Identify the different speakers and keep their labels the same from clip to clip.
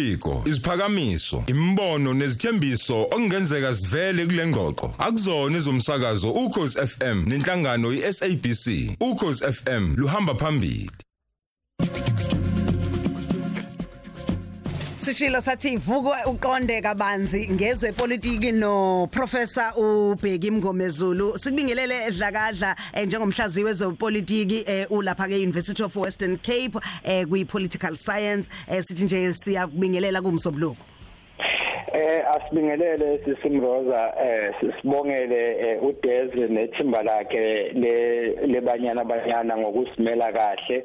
Speaker 1: Ubuciko, isiphakamiso, imbono nezithembiso okungenzeka sivele kule ngxoxo. Akuzona izomsakazo ukhozi FM nenhlangano iSABC. Ukhozi FM luhamba phambili.
Speaker 2: Sishilo sathi vuka uqonde kabanzi ngezepolitiki no professor uBheki Mngomezulu sikubingelele edlakadla eh, njengomhlaziyi wezepolitiki eh, ulapha ke University of Western Cape eh, kwi political science eh, sithi nje siyakubingelela kumsobuluko
Speaker 3: Eh asibingelele sisimroza eh sibongele eh, uDez nethimba lakhe le lebanyana banyana ngokusimela kahle.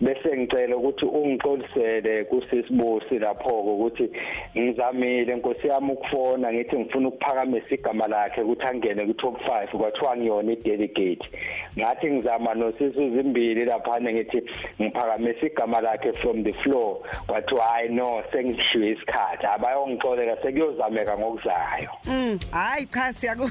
Speaker 3: Bese ngicela ukuthi ungixolisele kusisibusi lapho ukuthi ngizamile Nkosi yami ukufona ngithi ngifuna ukuphakamisa igama lakhe ukuthi angene ku top 5 kwathiwa ngiyona i-delegate. Ngathi ngizama nosisi zimbili lapha ngithi ngiphakamisa igama lakhe from the floor kwathiwa hayi no sengishiwe isikhathi. Abayongixolela sekuyozameka ngokuzayo
Speaker 2: mm hayi cha siyaku.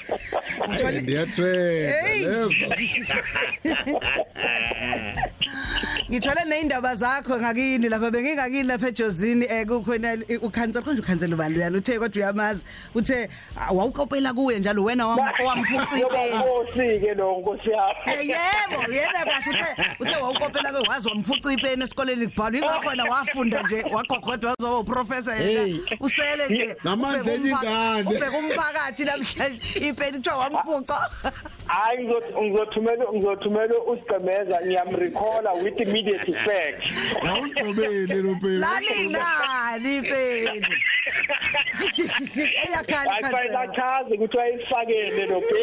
Speaker 2: Ngithole neindaba zakho ngakini lapha bengingakini lapha ejozini eh kukhona ukhansela konje ukhansela ubani uyana? Uthe kodwa uyamazi uthe ah, wawukopela kuwe njalo wena wamphuca ipeni
Speaker 3: Nkosi ke lo nkosi yami.
Speaker 2: Eh yebo yena kahle uthe uthe wawukopela ke wazi wamphuca ipeni esikoleni kubhalwa. Ingakhona wafunda nje wagogodwa wazoba uprofessor yena.
Speaker 4: Hey.
Speaker 2: usele nje
Speaker 4: Namandla
Speaker 2: ubheka
Speaker 4: enye
Speaker 2: umphaka-
Speaker 4: ingane.
Speaker 2: ubheka umphakathi namhlanje. Ipeni kuthiwa wamphuca
Speaker 3: hayi ngizothi ngizothumela ngizothumela usigcemeza ngiyamrecalla with immediate effect.
Speaker 4: Awugqobele lo phela.
Speaker 2: lalinani ipeni eyakhala
Speaker 3: hayi
Speaker 2: khansela
Speaker 3: lachaze ukuthi wayifakele lo bhe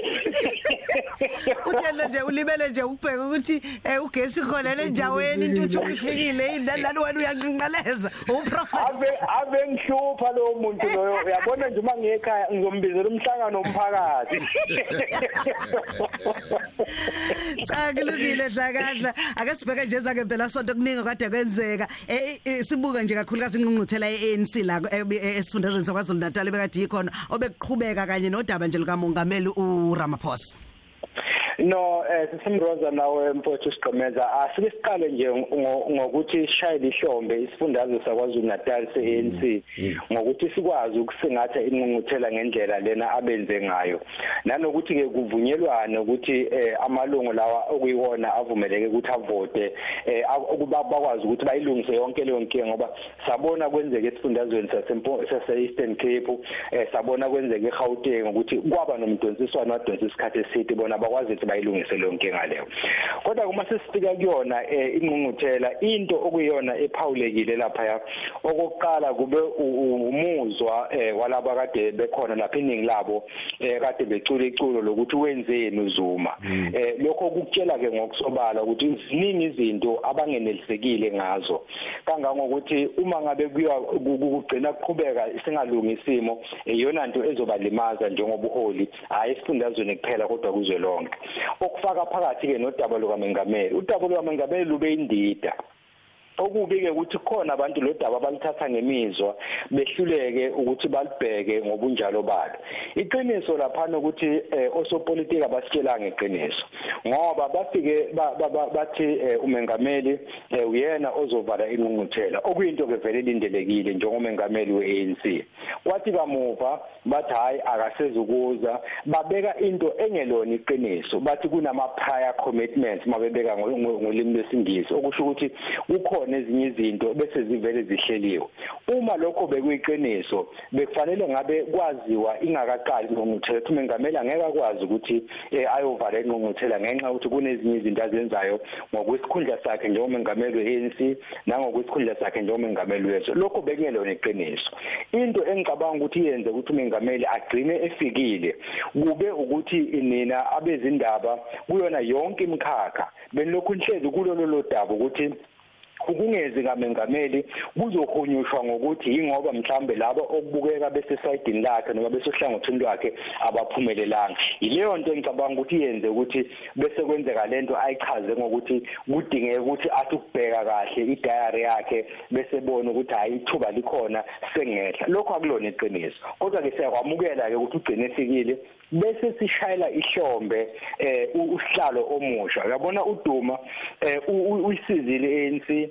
Speaker 2: uthele nje ulibele nje ubheka ukuthi eh, ugesi khona lendaweni intuthuko ifikile indalalo wena uyanqinqaleza uprofessor
Speaker 3: ave ave ngihlupha lo muntu loyo. Uyabona nje uma ngiyekhaya ngizombizela umhlangano omphakathi
Speaker 2: cha kulungile dlakadla. Ake sibheke nje ezake phela sonto kuningi kade kwenzeka. Eh, eh, sibuka nje kakhulukazi ingqungquthela ye-ANC la eh, eh, esifundazweni saKwaZulu Natal bekade ikhona obekuqhubeka kanye nodaba nje lukamongameli uRamaphosa.
Speaker 3: No eh sisimroza nawe mfowethu sigqemeza asike siqale nje ngo- ngokuthi sishayile ihlombe isifundazwe saKwaZulu Natal se-ANC ngokuthi sikwazi ukusingatha inqunquthela ngendlela lena abenze ngayo. Nanokuthi ke kuvunyelwana ukuthi eh, amalungu lawa okuyiwona avumeleke ukuthi avote eh, ak- ukuba bakwazi ukuthi bayilungise yonke leyo nkinga ngoba sabona kwenzeka esifundazweni sasempo sase-Eastern Cape eh, sabona kwenzeka eGauteng ukuthi kwaba nomdonsiswano wadonsa isikhathi eside bona bakwazi ukuthi bayilungise leyo nkinga leyo kodwa uma sesifika kuyona eh, ingqungquthela into okuyiyona ephawulekile lapha okokuqala kube umuzwa eh, walaba kade bekhona lapha iningi labo eh, kade becula iculo lokuthi wenzeni uzuma. Eh, lokho kukutshela ke ngokusobala ukuthi ziningi izinto abangenelisekile ngazo. Kangangokuthi uma ngabe kuya ku- ku- kugcina kuqhubeka singalungi isimo iyona nto ezobalimaza njengobuholi hayi esifundazweni kuphela kodwa kuzwe lonke okufaka phakathi ke nodaba lukamengameli. Udaba lukamengameli lube indida. Okubi ke ukuthi khona abantu lo daba abalithatha ngemizwa behluleke ukuthi balibheke ngobunjalo balo. Iqiniso lapha ukuthi eh, osopolitiki abasitshela ngeqiniso ngoba bafike ba- ba- ba- bathi eh, umengameli eh, uyena ozovala inqunquthela okuyinto ke vele lindelekile njengomengameli we-ANC kwathi kamuva bathi hayi akasezukuza. Babeka into engelona iqiniso bathi kunama prior commitments mabebeka ngo- ngo- ngolimi lwesingisi. Okusho ukuthi kukhona ezinye izinto bese zivele zihleliwe. Uma lokho bekuyiqiniso bekufanele ngabe kwaziwa ingakaqali ingqungquthela ukuthi umengameli angeke akwazi ukuthi eh, ayovala ingqungquthela ngenxa yokuthi kunezinye izinto azenzayo ngokwesikhundla sakhe njengomengameli we-ANC nangokwesikhundla sakhe njengomengameli wezwe lokho bekungelona iqiniso. Into engicabanga ukuthi yenze ukuthi umengameli agcine efikile kube ukuthi nina abezindaba kuyona yonke imikhakha benilokhu nihlezi kulolo lo daba ukuthi ukungezi kamengameli kuzohonyushwa ngokuthi ingoba mhlambe laba okubukeka bese sayidini lakhe noma besohlangothini lwakhe abaphumelelanga. Ileyo nto ngicabanga ukuthi yenze ukuthi bese kwenzeka lento ayichaze ngokuthi kudingeka ukuthi athi ukubheka kahle idiary yakhe bese bona ukuthi hayi ithuba likhona sengehla. Lokho akulona iqiniso. Kodwa ke siyakwamukela ke ukuthi ugcine efikile bese sishayela ihlombe eh usihlalo omusha. Uyabona uduma eh uyisizile ANC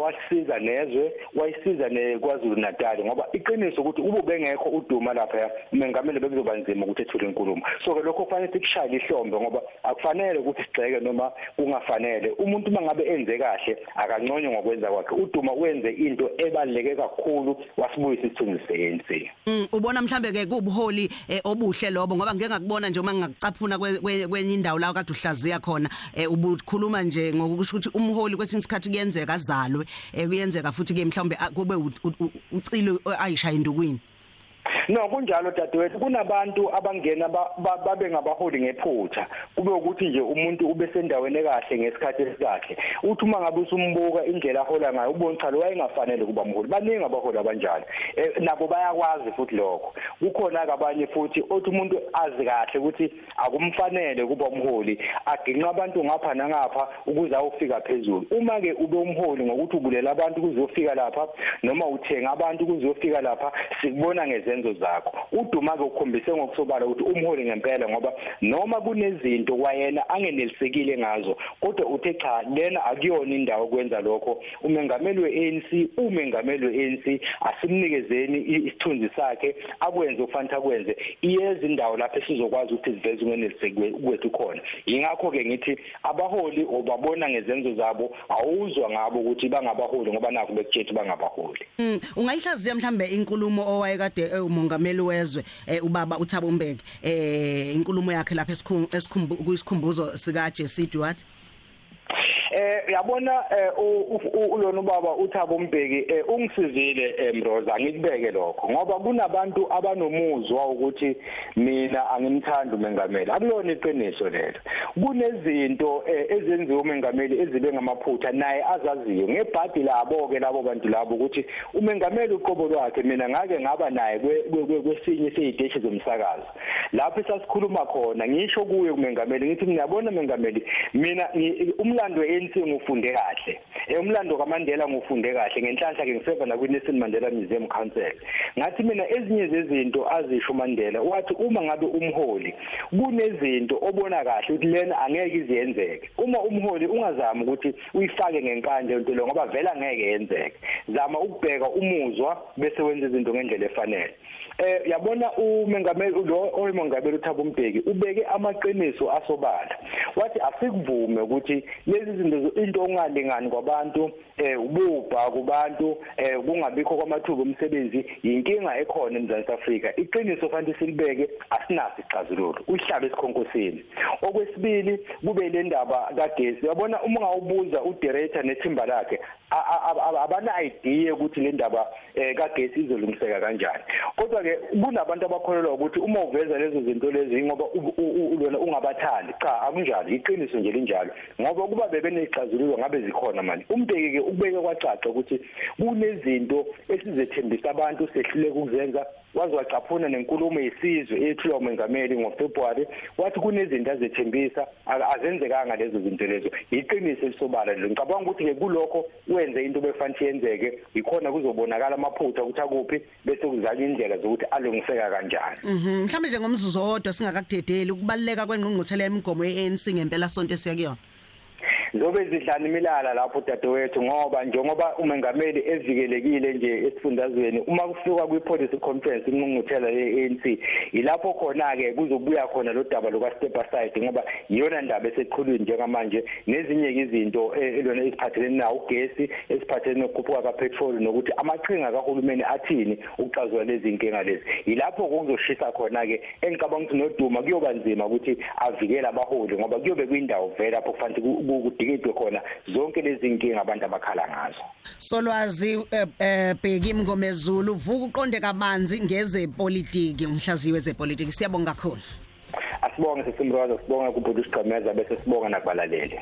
Speaker 3: wasisiza nezwe wayisiza neKwaZulu Natal ngoba iqiniso ukuthi ube bengekho uduma lapha umengameli bekuzoba nzima ukuthi ethule inkulumo. So ke lokho kufanele sikushaye ihlombe ngoba akufanele ukuthi sigxeke noma kungafanele. Umuntu mangabe enze kahle akanconywe ngokwenza kwakhe. Uduma wenze into ebaluleke kakhulu wasibuyisa isithunzi se-ANC
Speaker 2: Mm, ubona mhlambe ke kubuholi eh, obuhle lobo ngoba ngeke ngakubona nje uma ngingakucaphuna kwe- kwe- kwenye indawo la kade uhlaziya khona. Eh, ubukhuluma nje ngokusho ukuthi umholi kwesinye isikhathi kuyenzeka azalwe eh, kuyenzeka futhi ke mhlawumbe a- kube u- u- u- ucilo ayishaya indukwini
Speaker 3: no kunjalo dadewethu. Kunabantu abangena ba- ba- babe ngabaholi ngephutha. Kube ukuthi nje umuntu ube sendaweni ekahle ngesikhathi esikahle. Uthi uma ngabe usumbuka indlela ahola ngayo ubone cha lo wayengafanele kuba mholi baningi abaholi abanjalo. Eh, nabo bayakwazi futhi lokho. Kukhona abanye futhi othi umuntu azi kahle ukuthi akumfanele kuba umholi aginqa abantu ngapha nangapha ukuze awufika phezulu. Uma ke ube umholi ngokuthi ubulela abantu kuzofika lapha noma uthenga abantu kuzofika lapha sikubona ngezenzo zakho. Uduma ke ukhombise ngokusobala ukuthi umholi ngempela ngoba noma kunezinto kwayena angenelisekile ngazo kodwa uthe cha lena akuyona indawo kwenza lokho. Umengameli weANC umengameli weANC asimnikezeni i- isithunzi sakhe akwenze ufanele akwenze. Iyeza indawo lapho esizokwazi ukuthi siveze ungenelisekwe kwethu khona. Ingakho ke ngithi abaholi obabona ngezenzo zabo awuzwa ngabo ukuthi bangabaholi ngoba nakho bekutshela bangabaholi.
Speaker 2: Mm, ungayihlaziya mhlambe inkulumo owayekade eh, umongameli wezwe eh, ubaba uThabo Mbeki eh inkulumo yakhe lapha esikhumbu- esikhumbu kusikhumbuzo sika Jesse Duarte
Speaker 3: Eh yabona eh, ulona ubaba uThabo Mbeki eh, ungisizile eh, Mroza ngikubeke lokho ngoba kunabantu abanomuzwa ukuthi mina angimthandi umengameli. Akulona iqiniso lelo. Kunezinto ezenziwa umengameli ezibe ngamaphutha naye azaziyo. Ngebhadi labo ke labo bantu labo ukuthi umengameli uqobo lwakhe mina ngake ngaba naye kwe- kwe- kwe- kwesinye seyiteshi zomsakazo. Lapho sasikhuluma khona ngisho kuye kumengameli ngithi ngiyabona mengameli mina umlando we-ANC ngufunde kahle. Eh, umlando kaMandela ngufunde kahle ngenhlanhla ke ngiseva na kwi-Nelson Mandela Museum Council. Ngathi mina ezinye zezinto azisho uMandela wathi uma ngabe umholi kunezinto obona kahle ukuthi lena angeke iziyenzeke uma umholi ungazama ukuthi uyifake ngenkande into lo ngoba vela ngeke yenzeke. Zama ukubheka umuzwa bese wenza izinto ngendlela efanele. Eh yabona umengameli lo oyimongameli uThabo Mbeki ubeke amaqiniso asobala. Wathi asikuvume ukuthi lezi zinto into ongalingani kwabantu eh ububha kubantu eh kungabikho kwamathuba omsebenzi yinkinga ekhona eMzantsi Afrika. Iqiniso fanele silibeke asinaso isixazululo. Uhlaba esikhonkosini. Okwesibili kube le ndaba kagesi. Yabona uma ungawubuza udirector nethimba lakhe a- a- a- abana idea ukuthi le ndaba eh, kagesi izolungiseka kanjani. Kodwa ke kunabantu abakholelwa ukuthi uma uveza lezo zinto lezi ngoba u- u- u- lona ungabathandi cha akunjalo. Iqiniso nje linjalo. Ngoba kuba bebenezixazululo ngabe zikhona manje. Umbeki ke ukubeke kwacaca ukuthi kunezinto esizethembisa abantu sehluleka ukuzenza. Waze wacaphuna nenkulumo yesizwe ethulwa umengameli ngoFebruary wathi kunezinto azethembisa a- azenzekanga lezo zinto lezo. Iqiniso elisobala lelo ngicabanga ukuthi ke kulokho wenze into befanele yenzeke. Ikhona kuzobonakala amaphutha ukuthi akuphi bese kuzanywa indlela zokuthi alungiseka kanjani.
Speaker 2: Mhm. Mhlambe nje ngomzuzu owodwa singakakudedeli ukubaleka kwengqungquthela yemigomo yeANC ngempela sonto esiyakuyona
Speaker 3: zobe zidlana imilala lapho dadewethu ngoba njengoba umengameli evikelekile nje esifundazweni uma kufika kwi-policy conference inqungquthela ye-ANC ilapho khona ke kuzobuya khona lo daba luka step aside ngoba iyona ndaba eseqhulwini njengamanje. Nezinye ke izinto eh, elona eziphathelene nawo ugesi eziphathelene nokukhuphuka kapetrol nokuthi amaqhinga kahulumeni athini ukuxazulula lezi inkinga lezi. Ilapho kuzoshisa khona ke engicabanga ukuthi noduma kuyoba nzima ukuthi avikele abaholi ngoba kuyobe kuyindawo vele lapho kufanele ku- ku- kudingidwe khona? Zonke lezi inkinga abantu abakhala ngazo.
Speaker 2: Solwazi eh, eh, Bheki Mngomezulu vuka uqonde kabanzi ngezepolitiki umhlaziwe zepolitiki siyabonga kakhulu.
Speaker 3: Asibonge sesimroza sibonge kubhuti usigqemeza bese sibonga nakubalaleli